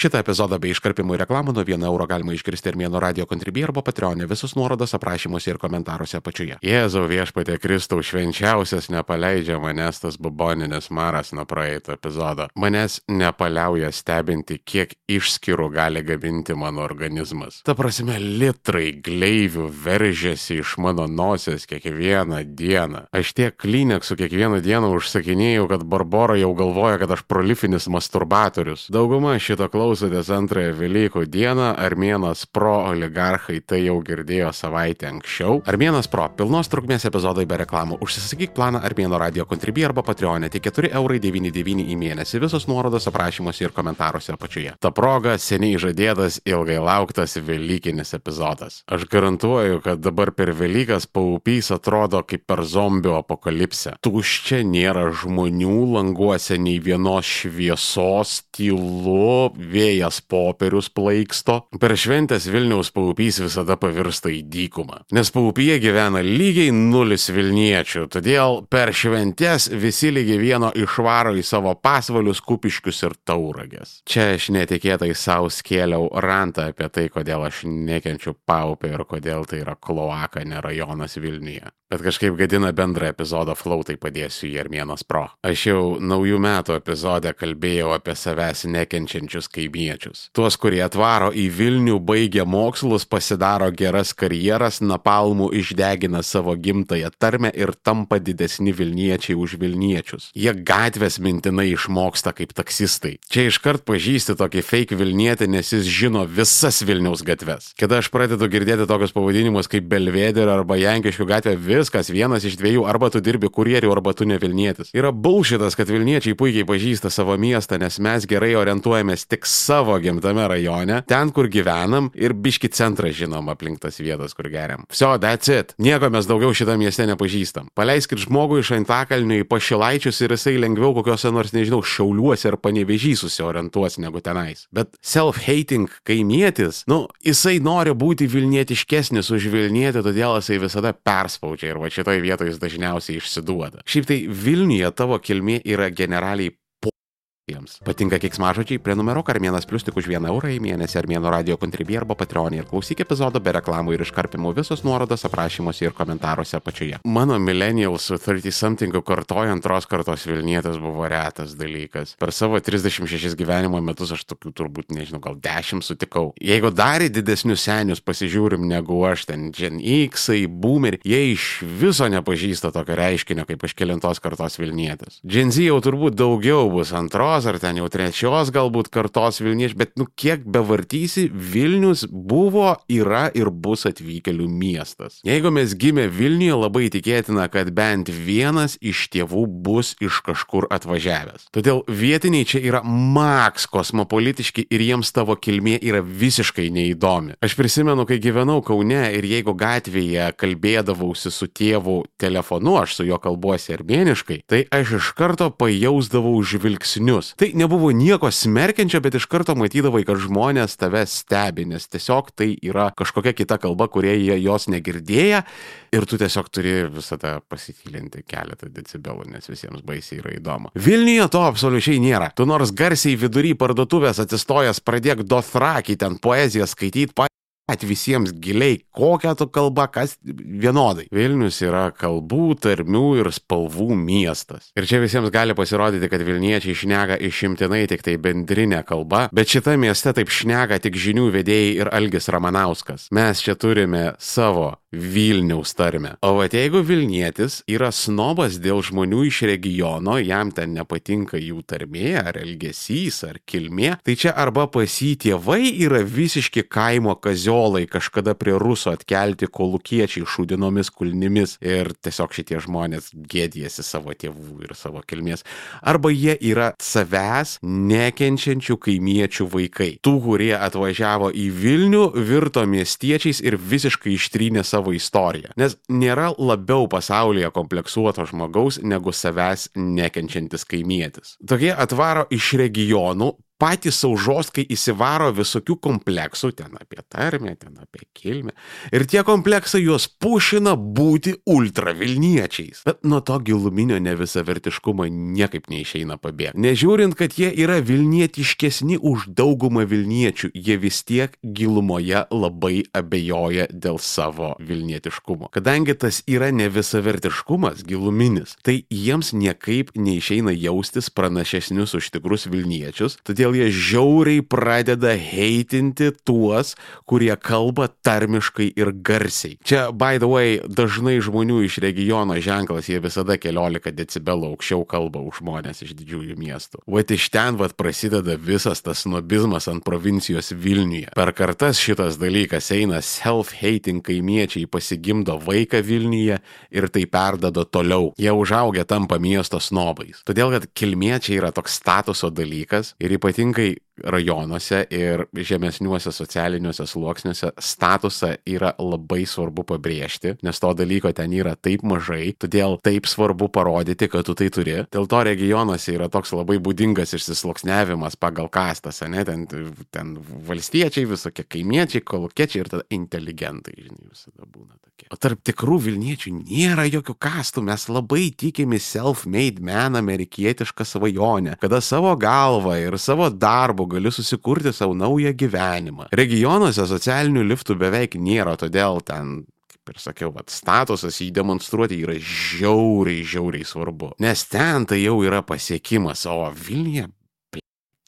Šitą epizodą bei iškarpimų reklamų nuo 1 euro galima išgirsti ir mėno radio kontribį arba patreonė visus nuorodas aprašymuose ir komentaruose apačioje. Jėzau viešpatė Kristau švenčiausias nepaleidžia manęs tas buboninis maras nuo praeito epizodo. Manęs nepaliauja stebinti, kiek išskirų gali gaminti mano organizmas. Ta prasme, litrai gleivių veržiasi iš mano nosies kiekvieną dieną. Aš tiek klineksų kiekvieną dieną užsakinėjau, kad Barbora jau galvoja, kad aš prolifinis masturbatorius. Dauguma šito klausotės antrąją Velykų dieną, Armėnas Pro oligarchai tai jau girdėjo savaitę anksčiau. Armėnas Pro - pilnos trukmės epizodai be reklamų. Užsisakyk planą Armėno radio kontribį arba Patreonė tik 4,99 eurų į mėnesį. Visos nuorodos aprašymuose ir komentaruose apačioje. Ta proga seniai žadėtas, ilgai lauktas Velykinis epizodas. Aš garantuoju, kad dabar per Velykas paupys atrodo kaip per zombių apokalipsę. Tuščia nėra žmonių languose nei vienos šviesos, tylu, vėjas popierius plaiksto. Per šventęs Vilniaus paupys visada pavirsta į dykumą. Nes paupyje gyvena lygiai nulis Vilniečių, todėl per šventės visi lygiai vieno išvaro į savo pasvalius, kupiškius ir tauragės. Čia aš netikėtai savo skėliau rantą apie tai, kodėl aš nekenčiu paupį ir kodėl tai yra kloaka, ne rajonas Vilniuje. Bet kažkaip gadina bendrą epizodo flow, tai padėsiu į Armėnas Pro. Aš jau naujų metų epizode kalbėjau apie savęs nekenčiančius kaimiečius. Tuos, kurie atvaro į Vilnių, baigia mokslus, pasidaro geras karjeras, napalmų išdegina savo gimtają tarmę ir tampa didesni Vilniečiai už Vilniečius. Jie gatvės mintinai išmoksta kaip taksistai. Čia iškart pažįsti tokį fake Vilnietį, nes jis žino visas Vilniaus gatves. Kada aš pradedu girdėti tokius pavadinimus kaip Belvederė arba Jankiškių gatvė, viskas vienas iš dviejų, arba tu dirbi kurieriu, arba tu ne Vilnietis. Yra bulšitas, kad Vilniečiai puikiai pažįsta savo miestą, nes mes gerai orientuojamės tik savo gimtame rajone, ten, kur gyvenam ir biški centrą žinom aplink tas vietas, kur geriam. Vsio, that's it. Nieko mes daugiau šitą miestę nepažįstam. Paleiskit žmogų iš Antakalnių į pašilaičius ir jisai lengviau kokiuose nors, nežinau, šiauliuose ar panevežys susiorientuos negu tenais. Bet self-hating kaimietis, nu, jisai nori būti Vilnietiškesnis už Vilnietį, todėl jisai visada perspaudžia ir va šitoje vietoje jis dažniausiai išsiduoda. Šiaip tai Vilniuje tavo kilmė yra generaliai jiems. Patinka kiksmažodžiai, prenumeruok Armėnas Plus tik už 1 eurą į mėnesį Armėno radio kontribį arba patronį ir klausyk epizodo be reklamų ir iškarpimų visos nuorodos aprašymuose ir komentaruose apačioje. Mano millennials su 30 something kartoja antros kartos Vilnietis buvo retas dalykas. Per savo 36 gyvenimo metus aš tokių turbūt, nežinau, gal 10 sutikau. Jeigu dar į didesnius senius pasižiūrim negu aš ten, Gen X, Boomer, jie iš viso nepažįsta tokio reiškinio kaip aš kilintos kartos Vilnietis. Gen Z jau turbūt daugiau bus antros ar ten jau trečios galbūt kartos Vilniečių, bet nu kiek bevartysi, Vilnius buvo, yra ir bus atvykėlių miestas. Jeigu mes gimė Vilniuje, labai tikėtina, kad bent vienas iš tėvų bus iš kažkur atvažiavęs. Todėl vietiniai čia yra maks kosmopolitiški ir jiems tavo kilmė yra visiškai neįdomi. Aš prisimenu, kai gyvenau Kaune ir jeigu gatvėje kalbėdavausi su tėvu telefonu, aš su juo kalbuosi armėniškai, tai aš iš karto pajausdavau žvilgsnius. Tai nebuvo nieko smerkiančio, bet iš karto matydavai, kad žmonės tave stebi, nes tiesiog tai yra kažkokia kita kalba, kurie jie jos negirdėję ir tu tiesiog turi visada pasitylinti keletą decibelų, nes visiems baisiai yra įdomu. Vilniuje to absoliučiai nėra. Tu nors garsiai vidury parduotuvės atsistojęs pradėk dothraki ten poeziją skaityti, visiems giliai, kokią tu kalbą, kas vienodai. Vilnius yra kalbų, tarmių ir spalvų miestas. Ir čia visiems gali pasirodyti, kad Vilniečiai šneka išimtinai tik tai bendrinė kalba, bet šita mieste taip šneka tik žinių vedėjai ir Algis Ramanauskas. Mes čia turime savo Vilniaus tarmę. O va jeigu Vilnietis yra snobas dėl žmonių iš regiono, jam ten nepatinka jų tarmė, ar elgesys, ar kilmė, tai čia arba pas jį tėvai yra visiški kaimo kaziolai kažkada prie ruso atkelti kolukiečiai šūdinomis kulnimis ir tiesiog šitie žmonės gėdijasi savo tėvų ir savo kilmės. Arba jie yra savęs nekenčiančių kaimiečių vaikai. Tų, kurie atvažiavo į Vilnių, virto miestiečiais ir visiškai ištrynė savo istoriją. Nes nėra labiau pasaulyje kompleksuoto žmogaus negu savęs nekenčiantis kaimietis. Tokie atvaro iš regionų, patys saužoskai įsivaro visokių kompleksų, ten apie tarmę, ten apie kilmę. Ir tie kompleksai juos pušina būti ultravilniečiais. Bet nuo to giluminio nevisavertiškumo niekaip neišeina pabėgti. Nežiūrint, kad jie yra vilnietiškesni už daugumą vilniečių, jie vis tiek gilumoje labai abejoja dėl savo vilnietiškumo. Kadangi tas yra nevisavertiškumas giluminis, tai jiems niekaip neišeina jaustis pranašesnius už tikrus Vilniečius, todėl jie žiauriai pradeda heitinti tuos, kurie kalba tarmiškai ir garsiai. Čia, by the way, dažnai žmonių iš regiono ženklas, jie visada keliolika decibelų aukščiau kalba už žmonės iš didžiųjų miestų. Vat iš ten vat prasideda visas tas snobizmas ant provincijos Vilniuje. Per kartas šitas dalykas eina self-hating kaimiečiai pasigimdo vaiką Vilniuje ir tai perdado toliau. Jie užaugę tampa miesto snobais. Todėl, kad kilmiečiai yra toks statuso dalykas ir ypatingai 应该 rajonuose ir žemesniuose socialiniuose sluoksniuose statusą yra labai svarbu pabrėžti, nes to dalyko ten yra taip mažai, todėl taip svarbu parodyti, kad tu tai turi. Dėl to regionuose yra toks labai būdingas išsisluoksniavimas pagal kastas, ne, ten, ten valstiečiai, visokie kaimiečiai, kolokiečiai ir tada inteligentai, žinai, visada būna tokie. O tarp tikrų Vilniečių nėra jokių kastų, mes labai tikime self-made man amerikietišką svajonę, kada savo galvą ir savo darbu gali susikurti savo naują gyvenimą. Regionuose socialinių liftų beveik nėra, todėl ten ir sakiau, vat, statusas jį demonstruoti yra žiauriai, žiauriai svarbu. Nes ten tai jau yra pasiekimas, o Vilniuje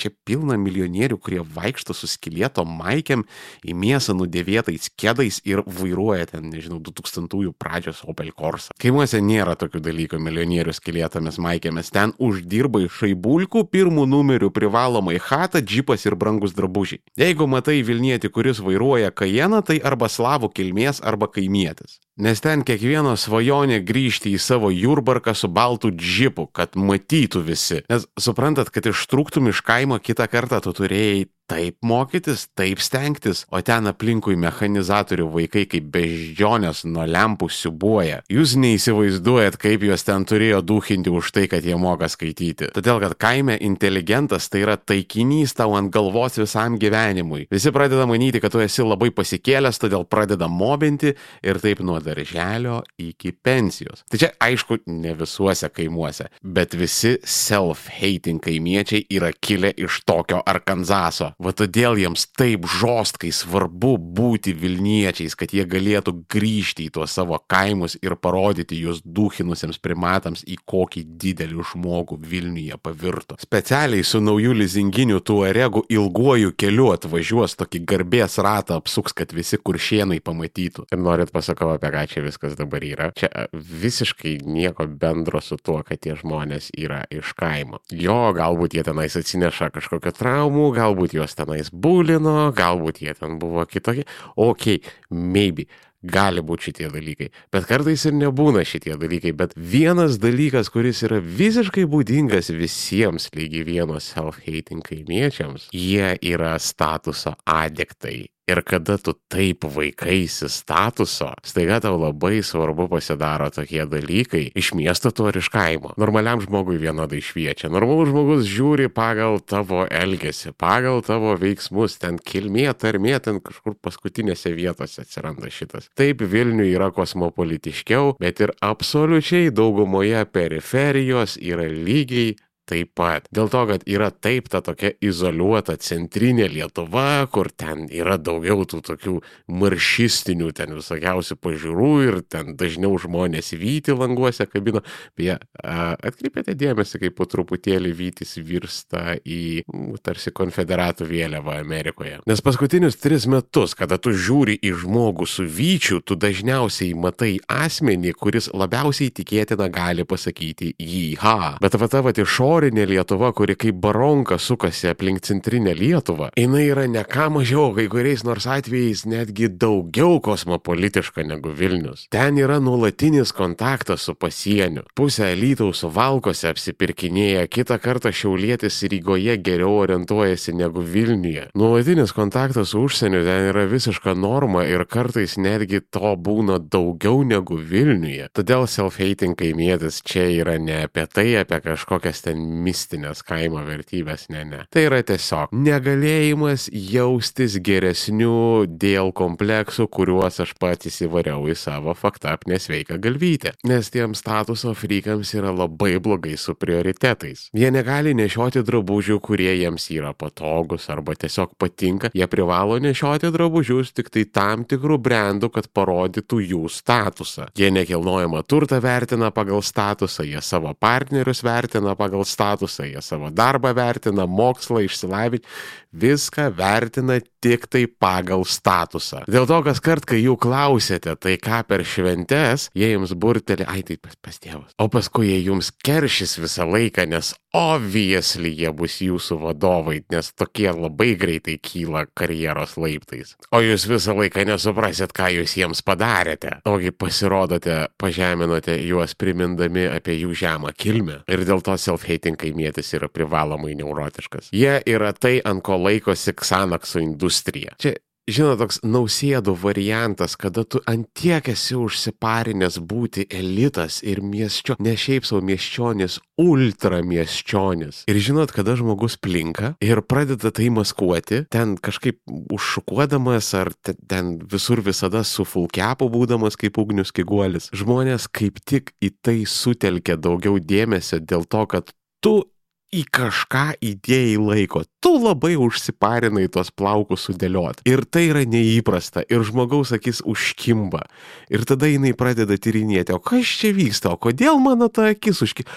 čia pilna milijonierių, kurie vaikšto su skilėto maikėm į mėsą nudėvėtais kėdais ir vairuoja ten, nežinau, 2000-ųjų pradžios Opel Corsa. Kaimuose nėra tokių dalykų milijonierių skilėtomis maikėmis. Ten uždirba iš šaibulkų pirmų numerių privalomai chata, džipas ir brangus drabužiai. Jeigu matai Vilnietį, kuris vairuoja kajeną, tai arba slavų kilmės, arba kaimietis. Nes ten kiekvieno svajonė grįžti į savo jurbarką su baltu džipu, kad matytų visi. Nes suprantat, kad ištrūktum iš kaimo kitą kartą tu turėjai taip mokytis, taip stengtis, o ten aplinkui mechanizatorių vaikai kaip beždžionės nuo lempų siubuoja. Jūs neįsivaizduojat, kaip juos ten turėjo duhinti už tai, kad jie moka skaityti. Todėl, kad kaime inteligentas tai yra taikinys tau ant galvos visam gyvenimui. Visi pradeda manyti, kad tu esi labai pasikėlęs, todėl pradeda mobinti ir taip nuo darželio iki pensijos. Tai čia aišku, ne visuose kaimuose, bet visi self-hating kaimiečiai yra kilę iš tokio Arkanzaso. Va todėl jiems taip žostkai svarbu būti Vilniečiais, kad jie galėtų grįžti į tuos savo kaimus ir parodyti juos duhinusiems primatams, į kokį didelį žmogų Vilniuje pavirto. Specialiai su naujų lizinginiu tuaregu ilguoju keliu atvažiuos tokį garbės ratą apsuks, kad visi kuršienai pamatytų. Ir norit pasakau, apie ką čia viskas dabar yra. Čia visiškai nieko bendro su tuo, kad tie žmonės yra iš kaimo. Jo, galbūt jie tenais atsineša kažkokio traumų, galbūt juos tenais būlino, galbūt jie ten buvo kitokie. Ok, maybe. Gali būti šitie dalykai, bet kartais ir nebūna šitie dalykai, bet vienas dalykas, kuris yra visiškai būdingas visiems lygiai vienos self-hating kaimiečiams, jie yra statuso adektai. Ir kada tu taip vaikaisi statuso, staiga tau labai svarbu pasidaro tokie dalykai iš miesto to ar iš kaimo. Normaliam žmogui vienodai šviečia. Normalus žmogus žiūri pagal tavo elgesį, pagal tavo veiksmus, ten kilmė, tarmė, ten kažkur paskutinėse vietose atsiranda šitas. Taip Vilniui yra kosmopolitiškiau, bet ir absoliučiai daugumoje periferijos yra lygiai taip pat. Dėl to, kad yra taip ta tokia izoliuota centrinė Lietuva, kur ten yra daugiau tų tokių maršistinių, ten visokiausių pažiūrų ir ten dažniau žmonės vyti languose kabino. Beje, atkreipėte dėmesį, kaip po truputėlį vytis virsta į tarsi konfederatų vėliavą Amerikoje. Nes paskutinius tris metus, kada tu žiūri į žmogų su vyčiu, tu dažniausiai matai asmenį, kuris labiausiai tikėtina gali pasakyti jį ha. Bet va ta va išorinė Lietuva, kuri kaip baronka sukasi aplink centrinę Lietuvą, jinai yra ne ką mažiau, kai kuriais nors atvejais netgi daugiau kosmopolitiška negu Vilnius. Ten yra nuolatinis kontaktas su pasieniu. Pusę Lytaus valkose apsipirkinėja, kitą kartą šiaulėtis Rygoje geriau orientuojasi negu Vilniuje. Nuolatinis kontaktas su užsieniu ten yra visiška norma ir kartais netgi to būna daugiau negu Vilniuje. Todėl self-hating kaimietis čia yra ne apie tai, apie kažkokias ten mistinės kaimo vertybės, ne, ne. Tai yra tiesiog negalėjimas jaustis geresniu dėl kompleksų, kuriuos aš pats įsivariau į savo faktap nesveiką galvytę. Nes tiem statuso frykams yra labai blogai su prioritetais. Jie negali nešioti drabužių, kurie jiems yra patogus arba tiesiog patinka. Jie privalo nešioti drabužius tik tai tam tikrų brandų, kad parodytų jų statusą. Jie nekilnojama turtą vertina pagal statusą, jie savo partnerius vertina pagal statusą, jie savo darbą vertina, mokslą, išsilavinimą, viską vertina tik tai pagal statusą. Dėl to, kas kart, kai jų klausėte, tai ką per šventes, jie jums burtelė, ai tai pas, pas tėvus. O paskui jie jums keršys visą laiką, nes obviously jie bus jūsų vadovai, nes tokie labai greitai kyla karjeros laiptais. O jūs visą laiką nesuprasit, ką jūs jiems padarėte. Ogi pasirodote, pažeminote juos primindami apie jų žemą kilmę. Ir dėl to self-hating kaimietis yra privalomai neurotiškas. Jie yra tai, ant ko laikosi Xanaxo industrija. Čia žinot, toks nausėdų variantas, kada tu antiek esi užsiparinęs būti elitas ir miesčio, ne šiaip savo miesčionis, ultra miesčionis. Ir žinot, kada žmogus plinka ir pradeda tai maskuoti, ten kažkaip užšukuodamas ar ten, visur visada su fulkepu būdamas kaip ugnius kiguolis. Žmonės kaip tik į tai sutelkia daugiau dėmesio dėl to, kad tu į kažką įdėjai laiko. Tu labai užsiparinai tos plaukus sudėliot. Ir tai yra neįprasta. Ir žmogaus akis užkimba. Ir tada jinai pradeda tyrinėti, o kas čia vyksta, o kodėl mano ta akis užkimba.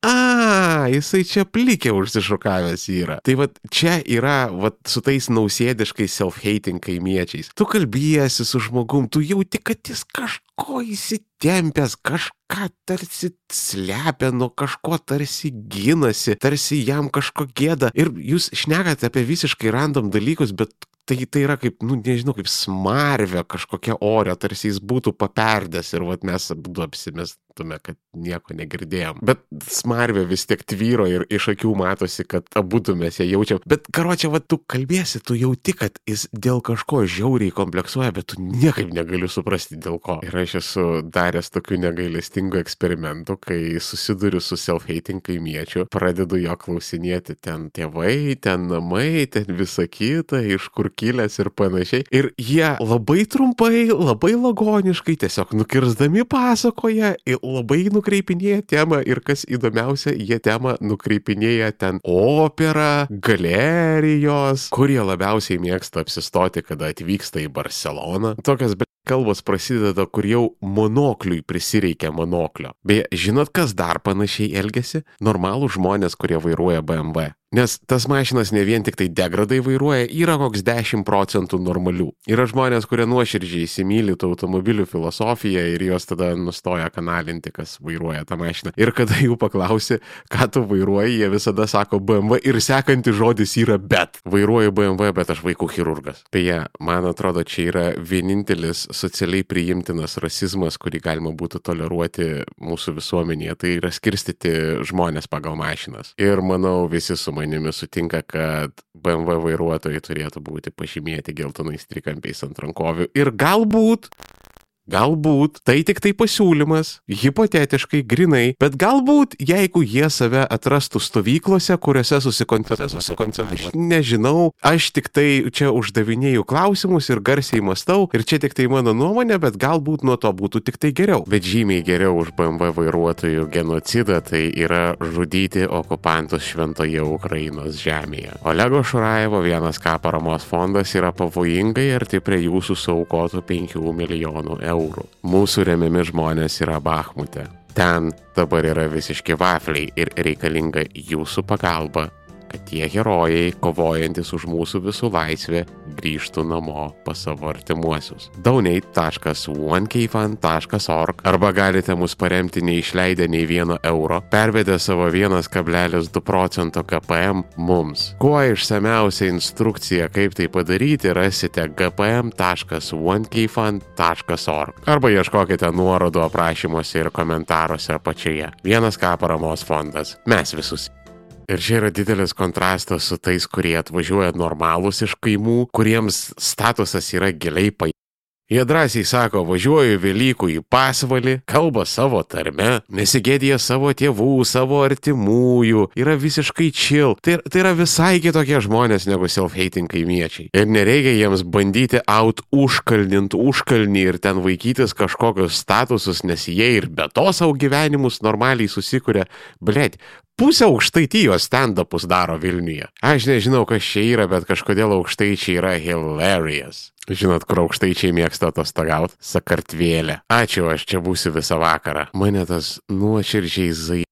A, jisai čia plikė užsišokavęs yra. Tai vad čia yra vat, su tais nausėdiškais self-hating kaimiečiais. Tu kalbėjasi su žmogum, tu jauti, kad jis kažko įsitempęs, kažką tarsi slepia, nuo kažko tarsi ginasi, tarsi jam kažko gėda. Ir jūs šnekate apie visiškai random dalykus, bet tai, tai yra kaip, nu nežinau, kaip smarvė kažkokia ore, tarsi jis būtų paperdęs ir vat mes abu apsimestume, kad nieko negirdėjom. Bet smarvė vis tiek tvyro ir iš akių matosi, kad abu mes ją jaučiam. Bet karo čia, vat tu kalbėsi, tu jauti, kad jis dėl kažko žiauriai kompleksuoja, bet tu niekaip negali suprasti dėl ko. Ir aš esu daręs tokių negailestingų eksperimentų, kai susiduriu su self-hating kaimiečiu, pradedu jo klausinėti ten tėvai, ten namai, ten visa kita, iš kur kilęs ir panašiai. Ir jie labai trumpai, labai lagoniškai, tiesiog nukirzdami pasakoja, labai nukreipinėja temą ir kas įdomiausia, jie temą nukreipinėja ten opera, galerijos, kur jie labiausiai mėgsta apsistoti, kada atvyksta į Barceloną. Tokias kalbos prasideda, kur jau monokliui prisireikia monoklio. Beje, žinot, kas dar panašiai elgesi? Normalų žmonės, kurie vairuoja BMW. Nes tas mašinas ne vien tik tai degradai vairuoja, yra koks 10 procentų normalių. Yra žmonės, kurie nuoširdžiai įsimylė tų automobilių filosofiją ir jos tada nustoja kanalinti, kas vairuoja tą mašiną. Ir kada jų paklausi, ką tu vairuoji, jie visada sako BMW ir sekantis žodis yra bet. Vairuoju BMW, bet aš vaikų chirurgas. Beje, man atrodo, čia yra vienintelis socialiai priimtinas rasizmas, kurį galima būtų toleruoti mūsų visuomenėje. Tai yra skirstyti žmonės pagal mašinas. Ir manau, visi su manimi sutinka, kad BMW vairuotojai turėtų būti pažymėti geltonais trikampiais ant rankovių. Ir galbūt Galbūt tai tik tai pasiūlymas, hipotetiškai, grinai, bet galbūt jeigu jie save atrastų stovyklose, kuriuose susikoncentruotų. Aš nežinau, aš tik tai čia uždavinėjau klausimus ir garsiai mastau, ir čia tik tai mano nuomonė, bet galbūt nuo to būtų tik tai geriau. Bet žymiai geriau už BMW vairuotojų genocidą tai yra žudyti okupantus šventoje Ukrainos žemėje. Olego Šuraevo vienas K paramos fondas yra pavojingai arti prie jūsų saukotų 5 milijonų eurų eurų. Mūsų remiami žmonės yra Bahmute. Ten dabar yra visiški vafliai ir reikalinga jūsų pagalba kad tie herojai, kovojantis už mūsų visų laisvę, grįžtų namo pas savo artimuosius. donate.onekeyfan.org arba galite mus paremti neišleidę nei vieno euro, pervedę savo 1,2 procento KPM mums. Kuo išsameusią instrukciją, kaip tai padaryti, rasite gpm.onekeyfan.org arba ieškokite nuorodų aprašymuose ir komentaruose apačioje. Vienas K paramos fondas. Mes visus Ir čia yra didelis kontrastas su tais, kurie atvažiuoja normalūs iš kaimų, kuriems statusas yra giliai pa Jie drąsiai sako, važiuoju Velykų į pasvalį, kalba savo tarme, nesigėdė savo tėvų, savo artimųjų, yra visiškai chill. Tai, tai yra visai kitokie žmonės negu self-hating kaimiečiai. Ir nereikia jiems bandyti out užkalnint užkalnį ir ten vaikytis kažkokius statusus, nes jie ir be to savo gyvenimus normaliai susikuria. Blet, pusę aukštaitijos stand-upus daro Vilniuje. Aš nežinau, kas čia yra, bet kažkodėl aukštaičiai yra hilarious. Žinot, kur aukštaičiai mėgsta atostogauti? Sakartvėlė. Ačiū, aš čia būsiu visą vakarą. Mane tas nuoširdžiai zai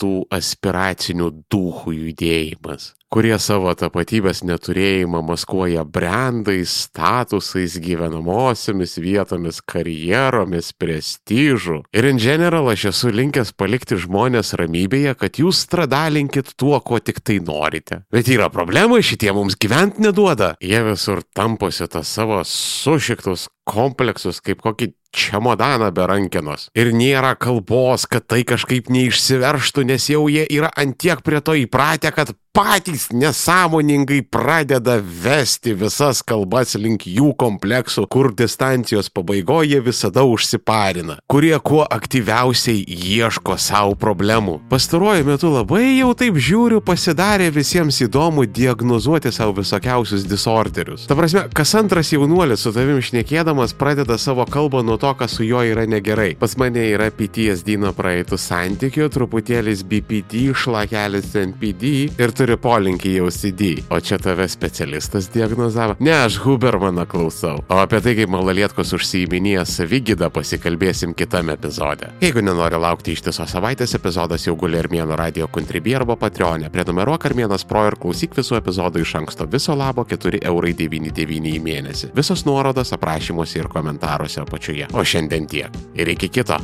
tų aspiracinių duhų judėjimas kurie savo tapatybės neturėjimą maskuoja brandais, statusais, gyvenamosiomis vietomis, karjeromis, prestižu. Ir in general aš esu linkęs palikti žmonės ramybėje, kad jūs stradalinkit tuo, ko tik tai norite. Bet yra problema, šitie mums gyventi neduoda. Jie visur tamposi tą savo sušiktus kompleksus kaip kokį čemodaną be rankenos. Ir nėra kalbos, kad tai kažkaip neišsiverštų, nes jau jie yra antiek prie to įpratę, kad patys nesąmoningai pradeda vesti visas kalbas link jų kompleksų, kur distancijos pabaigoje visada užsiparina, kurie kuo aktyviausiai ieško savo problemų. Pastaruoju metu labai jau taip žiūriu, pasidarė visiems įdomu diagnozuoti savo visokiausius disorderius. Ta prasme, kas antras jaunuolis su tavim šnekėdamas pradeda savo kalbą nuo to, kas su juo yra negerai. Pas mane yra PTSD nuo praeitų santykių, truputėlis BPD, šlakelis NPD ir turi polinkį į OCD. O čia tave specialistas diagnozavo? Ne, aš Hubermaną klausau. O apie tai, kaip malalietkos užsiiminėja savygydą, pasikalbėsim kitame epizode. Jeigu nenori laukti ištisos savaitės, epizodas jau guli Armėno radio kontribį arba Patreonė. Prenumeruok Armėnas Pro ir klausyk visų epizodų iš anksto. Viso labo 4,99 į mėnesį. Visos nuorodos aprašymuose ir komentaruose apačioje. O šiandien tiek. Ir iki kito.